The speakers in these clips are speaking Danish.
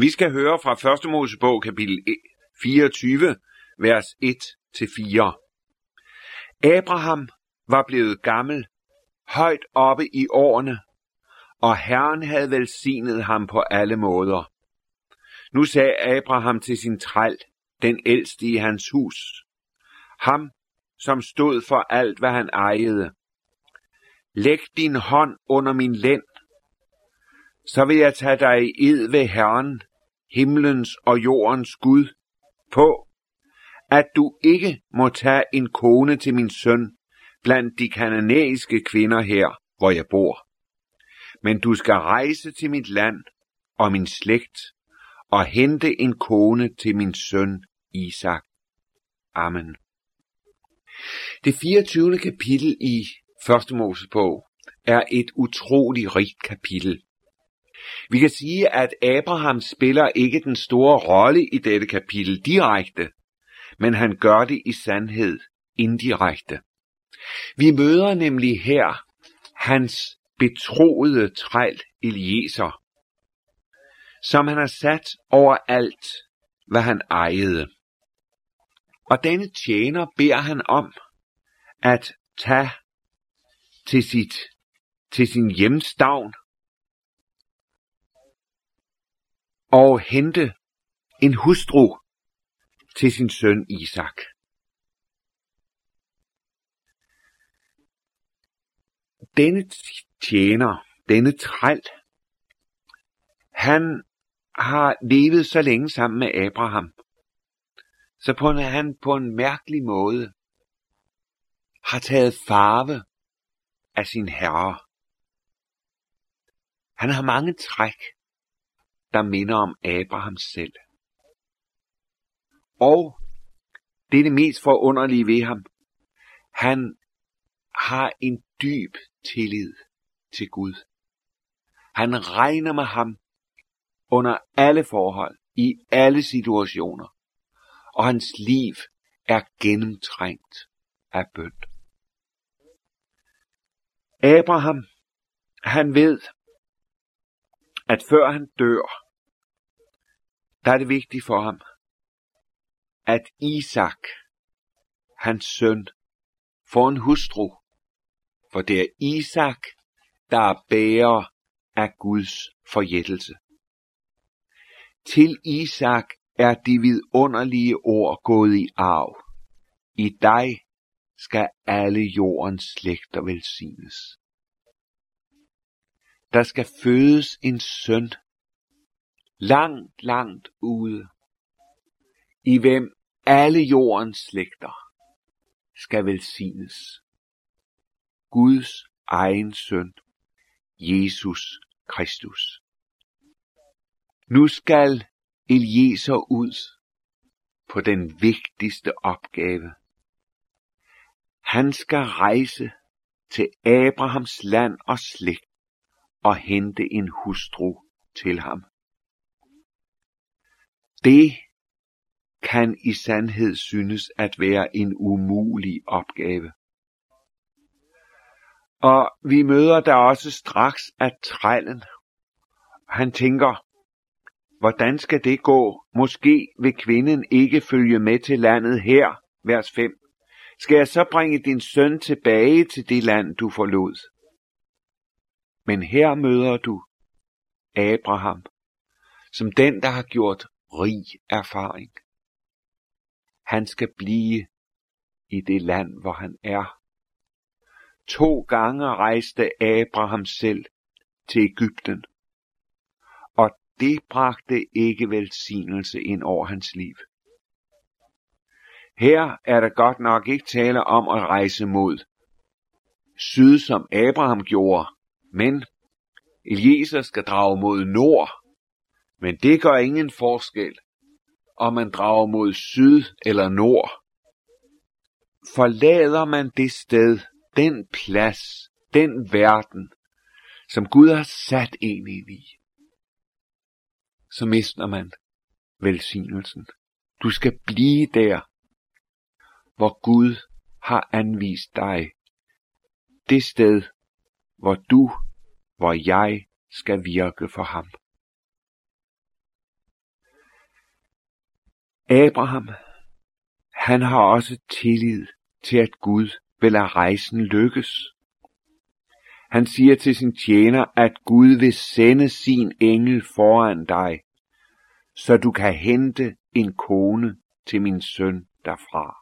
Vi skal høre fra 1. Mosebog kapitel e, 24, vers 1-4. Abraham var blevet gammel, højt oppe i årene, og Herren havde velsignet ham på alle måder. Nu sagde Abraham til sin træl, den ældste i hans hus, ham, som stod for alt, hvad han ejede. Læg din hånd under min lænd, så vil jeg tage dig i ed ved Herren, himlens og jordens Gud, på, at du ikke må tage en kone til min søn blandt de kananæiske kvinder her, hvor jeg bor. Men du skal rejse til mit land og min slægt og hente en kone til min søn Isak. Amen. Det 24. kapitel i 1. Mosebog er et utroligt rigt kapitel. Vi kan sige, at Abraham spiller ikke den store rolle i dette kapitel direkte, men han gør det i sandhed indirekte. Vi møder nemlig her hans betroede træl Eliezer, som han har sat over alt, hvad han ejede. Og denne tjener beder han om at tage til, sit, til sin hjemstavn og hente en hustru til sin søn Isak. Denne tjener, denne træl, han har levet så længe sammen med Abraham, så på en, han på en mærkelig måde har taget farve af sin herre. Han har mange træk, der minder om Abraham selv. Og det er det mest forunderlige ved ham. Han har en dyb tillid til Gud. Han regner med ham under alle forhold, i alle situationer, og hans liv er gennemtrængt af bønd. Abraham, han ved, at før han dør, der er det vigtigt for ham, at Isak, hans søn, får en hustru, for det er Isak, der er bærer af Guds forjættelse. Til Isak er de vidunderlige ord gået i arv. I dig skal alle jordens slægter velsignes. Der skal fødes en søn, langt, langt ude, i hvem alle jordens slægter skal velsignes. Guds egen søn, Jesus Kristus. Nu skal Eliezer ud på den vigtigste opgave. Han skal rejse til Abrahams land og slægt og hente en hustru til ham. Det kan i sandhed synes at være en umulig opgave. Og vi møder der også straks at trællen. Han tænker, hvordan skal det gå? Måske vil kvinden ikke følge med til landet her, vers 5. Skal jeg så bringe din søn tilbage til det land, du forlod? Men her møder du Abraham, som den, der har gjort rig erfaring. Han skal blive i det land, hvor han er. To gange rejste Abraham selv til Ægypten, og det bragte ikke velsignelse ind over hans liv. Her er der godt nok ikke tale om at rejse mod syd, som Abraham gjorde, men Eliezer skal drage mod nord, men det gør ingen forskel, om man drager mod syd eller nord. Forlader man det sted, den plads, den verden, som Gud har sat en i, så mister man velsignelsen. Du skal blive der, hvor Gud har anvist dig. Det sted, hvor du, hvor jeg skal virke for ham. Abraham, han har også tillid til, at Gud vil lade rejsen lykkes. Han siger til sin tjener, at Gud vil sende sin engel foran dig, så du kan hente en kone til min søn derfra.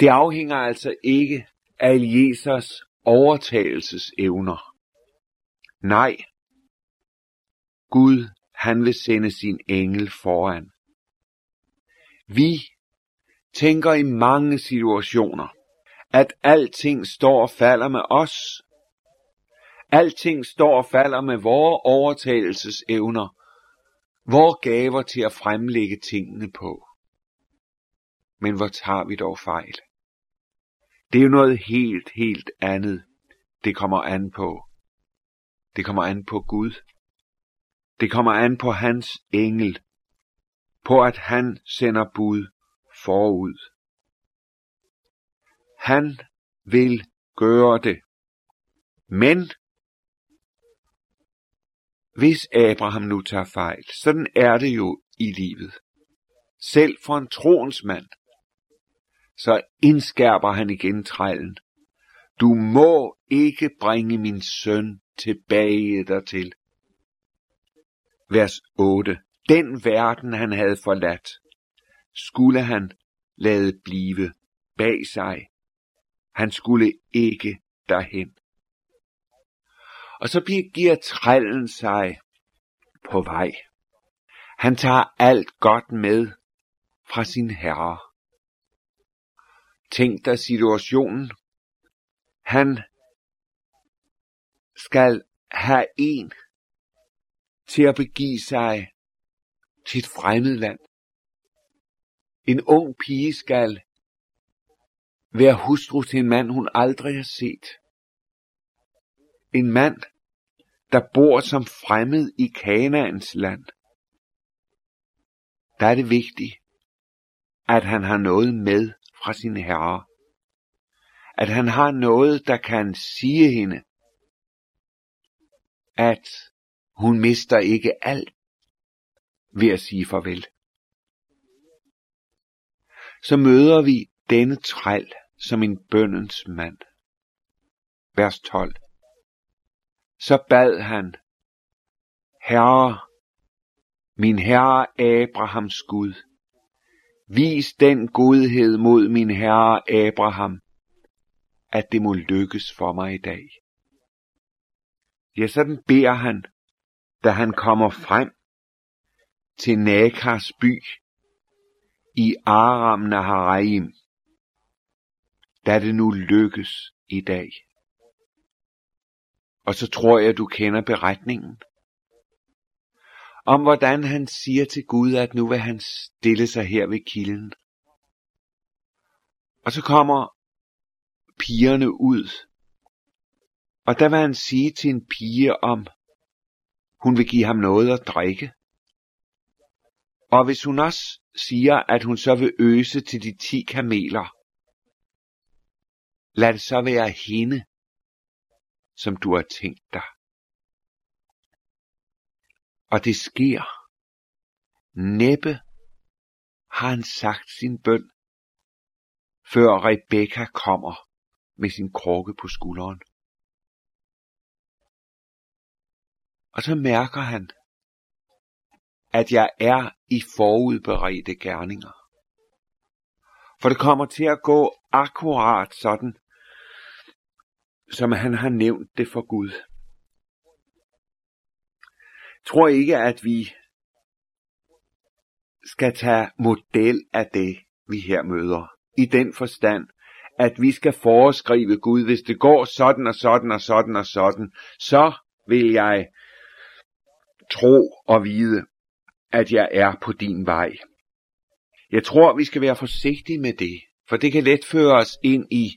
Det afhænger altså ikke Aliesers overtagelsesevner. Nej, Gud, han vil sende sin engel foran. Vi tænker i mange situationer, at alting står og falder med os. Alting står og falder med vores overtagelsesevner, vores gaver til at fremlægge tingene på. Men hvor tager vi dog fejl? Det er jo noget helt, helt andet, det kommer an på. Det kommer an på Gud. Det kommer an på hans engel, på at han sender bud forud. Han vil gøre det. Men hvis Abraham nu tager fejl, sådan er det jo i livet. Selv for en troens mand, så indskærper han igen trællen. Du må ikke bringe min søn tilbage dertil. Vers 8. Den verden han havde forladt, skulle han lade blive bag sig. Han skulle ikke derhen. Og så giver trællen sig på vej. Han tager alt godt med fra sin herre. Tænk dig situationen. Han skal have en til at begive sig til et fremmed land. En ung pige skal være hustru til en mand, hun aldrig har set. En mand, der bor som fremmed i Kanaans land. Der er det vigtigt, at han har noget med fra sin herre. At han har noget, der kan sige hende, at hun mister ikke alt ved at sige farvel. Så møder vi denne træl som en bøndens mand. Vers 12. Så bad han, Herre, min herre Abrahams Gud, vis den godhed mod min herre Abraham, at det må lykkes for mig i dag. Ja, sådan beder han, da han kommer frem til Nakars by i Aram Naharaim, da det nu lykkes i dag. Og så tror jeg, du kender beretningen om hvordan han siger til Gud, at nu vil han stille sig her ved kilden. Og så kommer pigerne ud, og der vil han sige til en pige om, hun vil give ham noget at drikke. Og hvis hun også siger, at hun så vil øse til de ti kameler, lad det så være hende, som du har tænkt dig. Og det sker. Næppe har han sagt sin bøn, før Rebekka kommer med sin krukke på skulderen. Og så mærker han, at jeg er i forudberedte gerninger. For det kommer til at gå akkurat sådan, som han har nævnt det for Gud tror ikke, at vi skal tage model af det, vi her møder. I den forstand, at vi skal foreskrive Gud, hvis det går sådan og sådan og sådan og sådan, så vil jeg tro og vide, at jeg er på din vej. Jeg tror, vi skal være forsigtige med det, for det kan let føre os ind i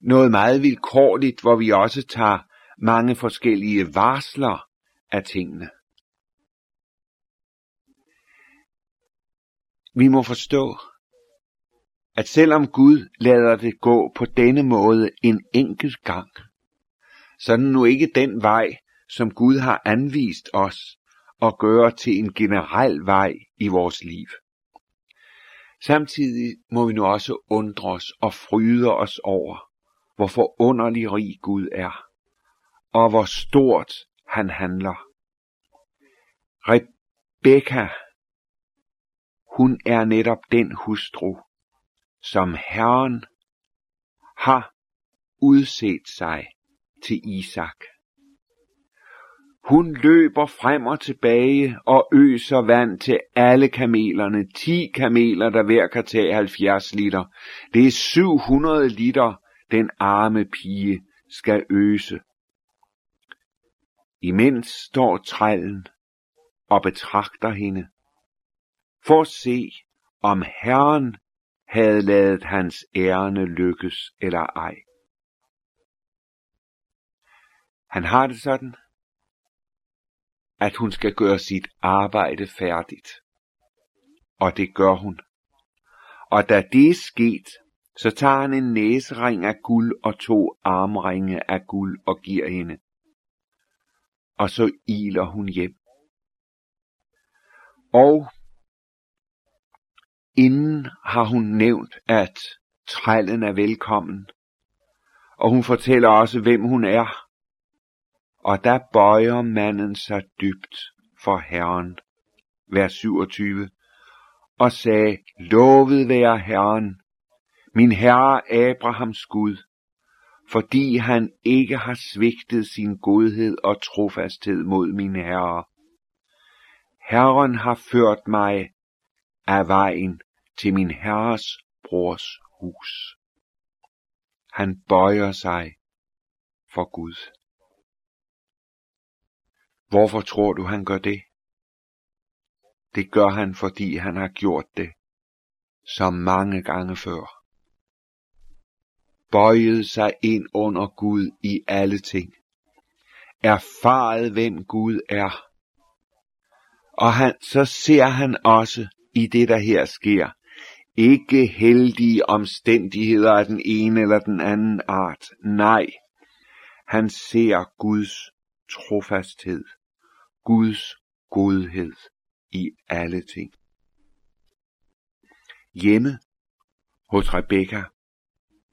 noget meget vilkårligt, hvor vi også tager mange forskellige varsler af tingene. Vi må forstå, at selvom Gud lader det gå på denne måde en enkelt gang, så er det nu ikke den vej, som Gud har anvist os, at gøre til en generel vej i vores liv. Samtidig må vi nu også undre os og fryde os over, hvor forunderlig rig Gud er, og hvor stort han handler. Rebekka, hun er netop den hustru, som Herren har udset sig til Isak. Hun løber frem og tilbage og øser vand til alle kamelerne. 10 kameler, der hver kan tage 70 liter. Det er 700 liter, den arme pige skal øse. Imens står trællen og betragter hende, for at se, om Herren havde lavet hans ærne lykkes eller ej. Han har det sådan, at hun skal gøre sit arbejde færdigt. Og det gør hun. Og da det er sket, så tager han en næsering af guld og to armringe af guld og giver hende. Og så iler hun hjem. Og inden har hun nævnt, at trællen er velkommen. Og hun fortæller også, hvem hun er. Og der bøjer manden sig dybt for Herren. Vers 27. Og sagde, lovet være Herren, min herre Abrahams Gud, fordi han ikke har svigtet sin godhed og trofasthed mod min herre. Herren har ført mig af vejen til min herres brors hus. Han bøjer sig for Gud. Hvorfor tror du, han gør det? Det gør han, fordi han har gjort det så mange gange før. Bøjet sig ind under Gud i alle ting. Erfaret, hvem Gud er. Og han, så ser han også i det, der her sker, ikke heldige omstændigheder af den ene eller den anden art. Nej, han ser Guds trofasthed Guds godhed i alle ting. Hjemme hos Rebekka,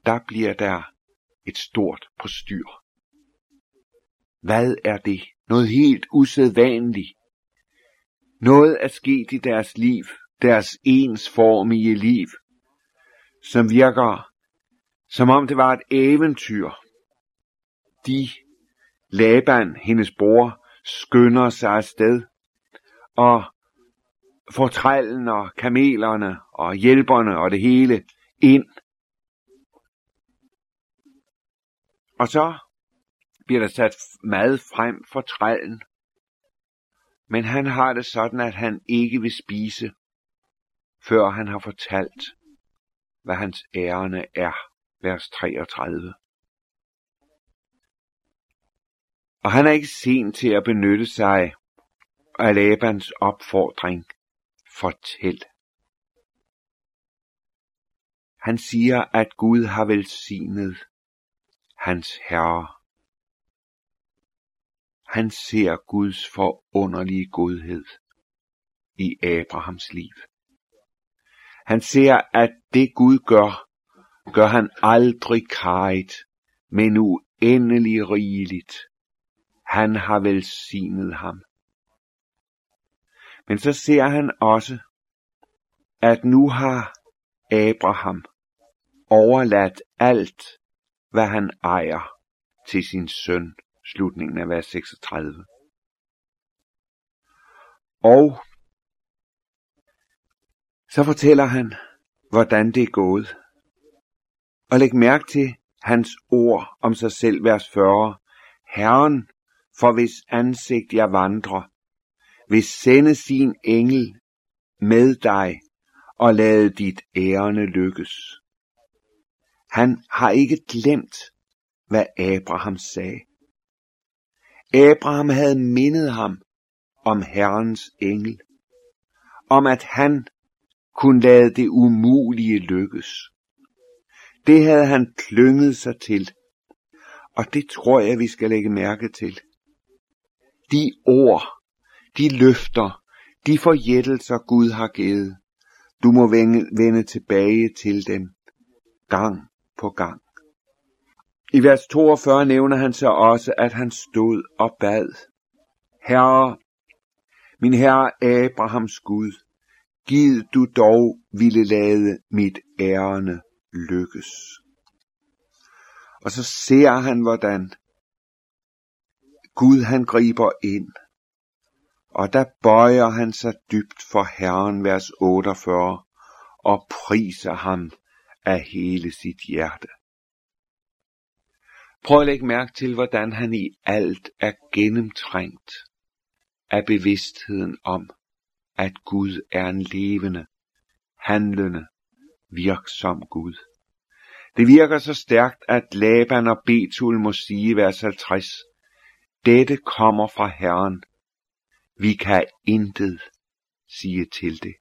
der bliver der et stort postyr. Hvad er det? Noget helt usædvanligt. Noget er sket i deres liv, deres ensformige liv, som virker som om det var et eventyr. De, Laban, hendes bror, skynder sig afsted og fortrællen og kamelerne og hjælperne og det hele ind. Og så bliver der sat mad frem for trællen. Men han har det sådan, at han ikke vil spise, før han har fortalt, hvad hans ærende er. Vers 33. Og han er ikke sen til at benytte sig af Labans opfordring. Fortæl. Han siger, at Gud har velsignet hans herre. Han ser Guds forunderlige godhed i Abrahams liv. Han ser, at det Gud gør, gør han aldrig karigt, men uendelig rigeligt han har velsignet ham. Men så ser han også, at nu har Abraham overladt alt, hvad han ejer, til sin søn. Slutningen af vers 36. Og så fortæller han, hvordan det er gået. Og læg mærke til hans ord om sig selv, vers 40. Herren for hvis ansigt jeg vandrer, vil sende sin engel med dig og lade dit ærende lykkes. Han har ikke glemt, hvad Abraham sagde. Abraham havde mindet ham om Herrens engel, om at han kunne lade det umulige lykkes. Det havde han klynget sig til, og det tror jeg, vi skal lægge mærke til. De ord, de løfter, de forjættelser Gud har givet. Du må vende, tilbage til dem, gang på gang. I vers 42 nævner han så også, at han stod og bad. Herre, min herre Abrahams Gud, Gid du dog ville lade mit ærende lykkes. Og så ser han, hvordan Gud han griber ind. Og der bøjer han sig dybt for Herren, vers 48, og priser ham af hele sit hjerte. Prøv at lægge mærke til, hvordan han i alt er gennemtrængt af bevidstheden om, at Gud er en levende, handlende, virksom Gud. Det virker så stærkt, at Laban og Betul må sige i vers 50, dette kommer fra Herren. Vi kan intet sige til det.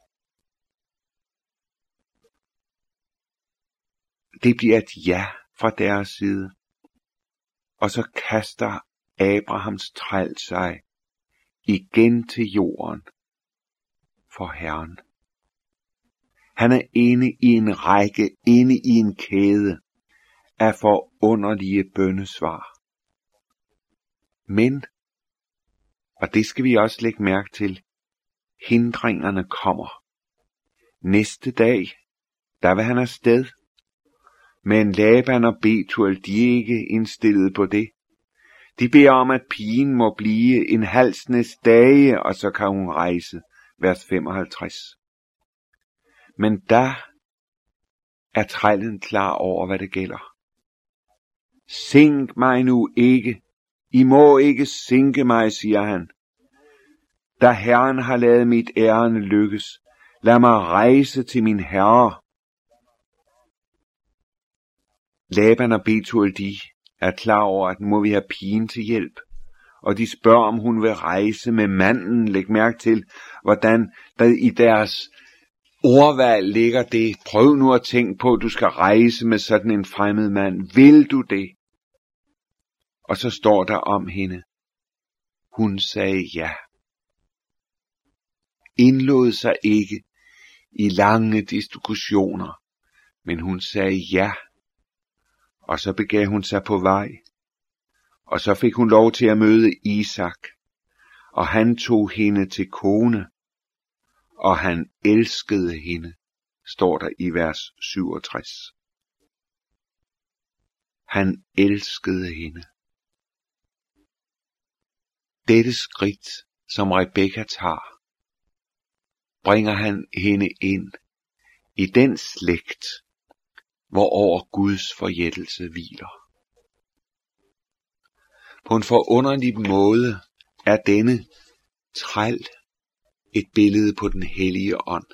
Det bliver et ja fra deres side. Og så kaster Abrahams træl sig igen til jorden for Herren. Han er inde i en række, inde i en kæde af forunderlige bøndesvar. Men, og det skal vi også lægge mærke til, hindringerne kommer. Næste dag, der vil han afsted. Men Laban og Betuel, de er ikke indstillet på det. De beder om, at pigen må blive en halsnes dage, og så kan hun rejse. Vers 55. Men der er trællen klar over, hvad det gælder. Sink mig nu ikke. I må ikke sinke mig, siger han. Da Herren har lavet mit ærende lykkes, lad mig rejse til min herre. Laban og Betuel, de er klar over, at nu må vi have pigen til hjælp. Og de spørger, om hun vil rejse med manden. Læg mærke til, hvordan der i deres ordvalg ligger det. Prøv nu at tænke på, at du skal rejse med sådan en fremmed mand. Vil du det? Og så står der om hende. Hun sagde ja. Indlod sig ikke i lange diskussioner, men hun sagde ja og så begav hun sig på vej. Og så fik hun lov til at møde Isak, og han tog hende til kone, og han elskede hende, står der i vers 67. Han elskede hende. Dette skridt, som Rebekka tager, bringer han hende ind i den slægt, hvor over Guds forjættelse hviler. På en forunderlig måde er denne træl et billede på den hellige ånd.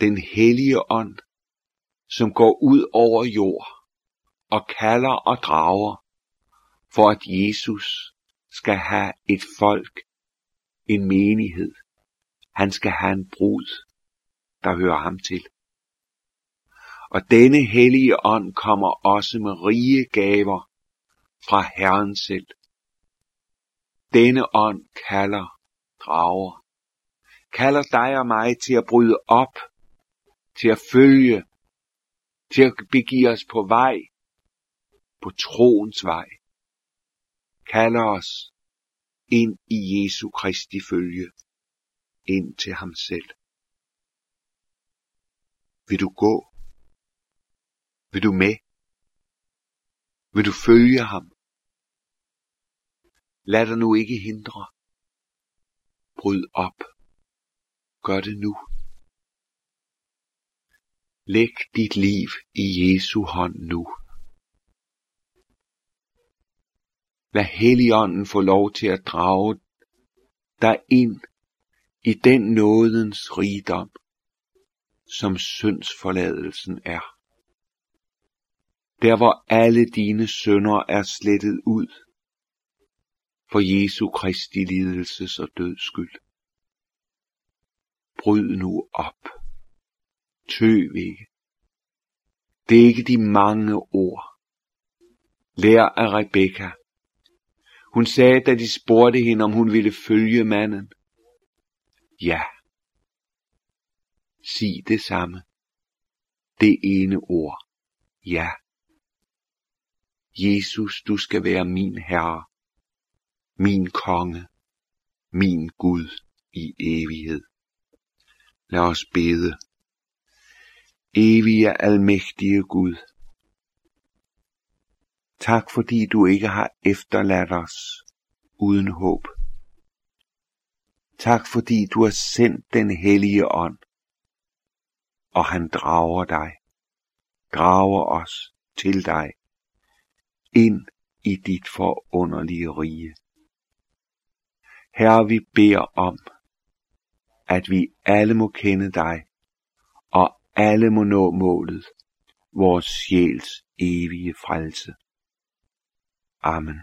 Den hellige ånd, som går ud over jord og kalder og drager, for at Jesus skal have et folk, en menighed. Han skal have en brud, der hører ham til. Og denne hellige ånd kommer også med rige gaver fra Herren selv. Denne ånd kalder, drager, kalder dig og mig til at bryde op, til at følge, til at begive os på vej, på troens vej. Kalder os ind i Jesu Kristi følge, ind til ham selv. Vil du gå? Vil du med? Vil du følge ham? Lad dig nu ikke hindre. Bryd op. Gør det nu. Læg dit liv i Jesu hånd nu. Lad Helligånden få lov til at drage dig ind i den nådens rigdom, som syndsforladelsen er der hvor alle dine sønder er slettet ud, for Jesu Kristi lidelses og døds skyld. Bryd nu op. Tøv ikke. Det er ikke de mange ord. Lær af Rebekka. Hun sagde, da de spurgte hende, om hun ville følge manden. Ja. Sig det samme. Det ene ord. Ja. Jesus, du skal være min Herre, min konge, min Gud i evighed. Lad os bede. Evige almægtige Gud, tak fordi du ikke har efterladt os uden håb. Tak fordi du har sendt den hellige ånd, og han drager dig, drager os til dig, ind i dit forunderlige rige. Herre, vi beder om, at vi alle må kende dig, og alle må nå målet, vores sjæls evige frelse. Amen.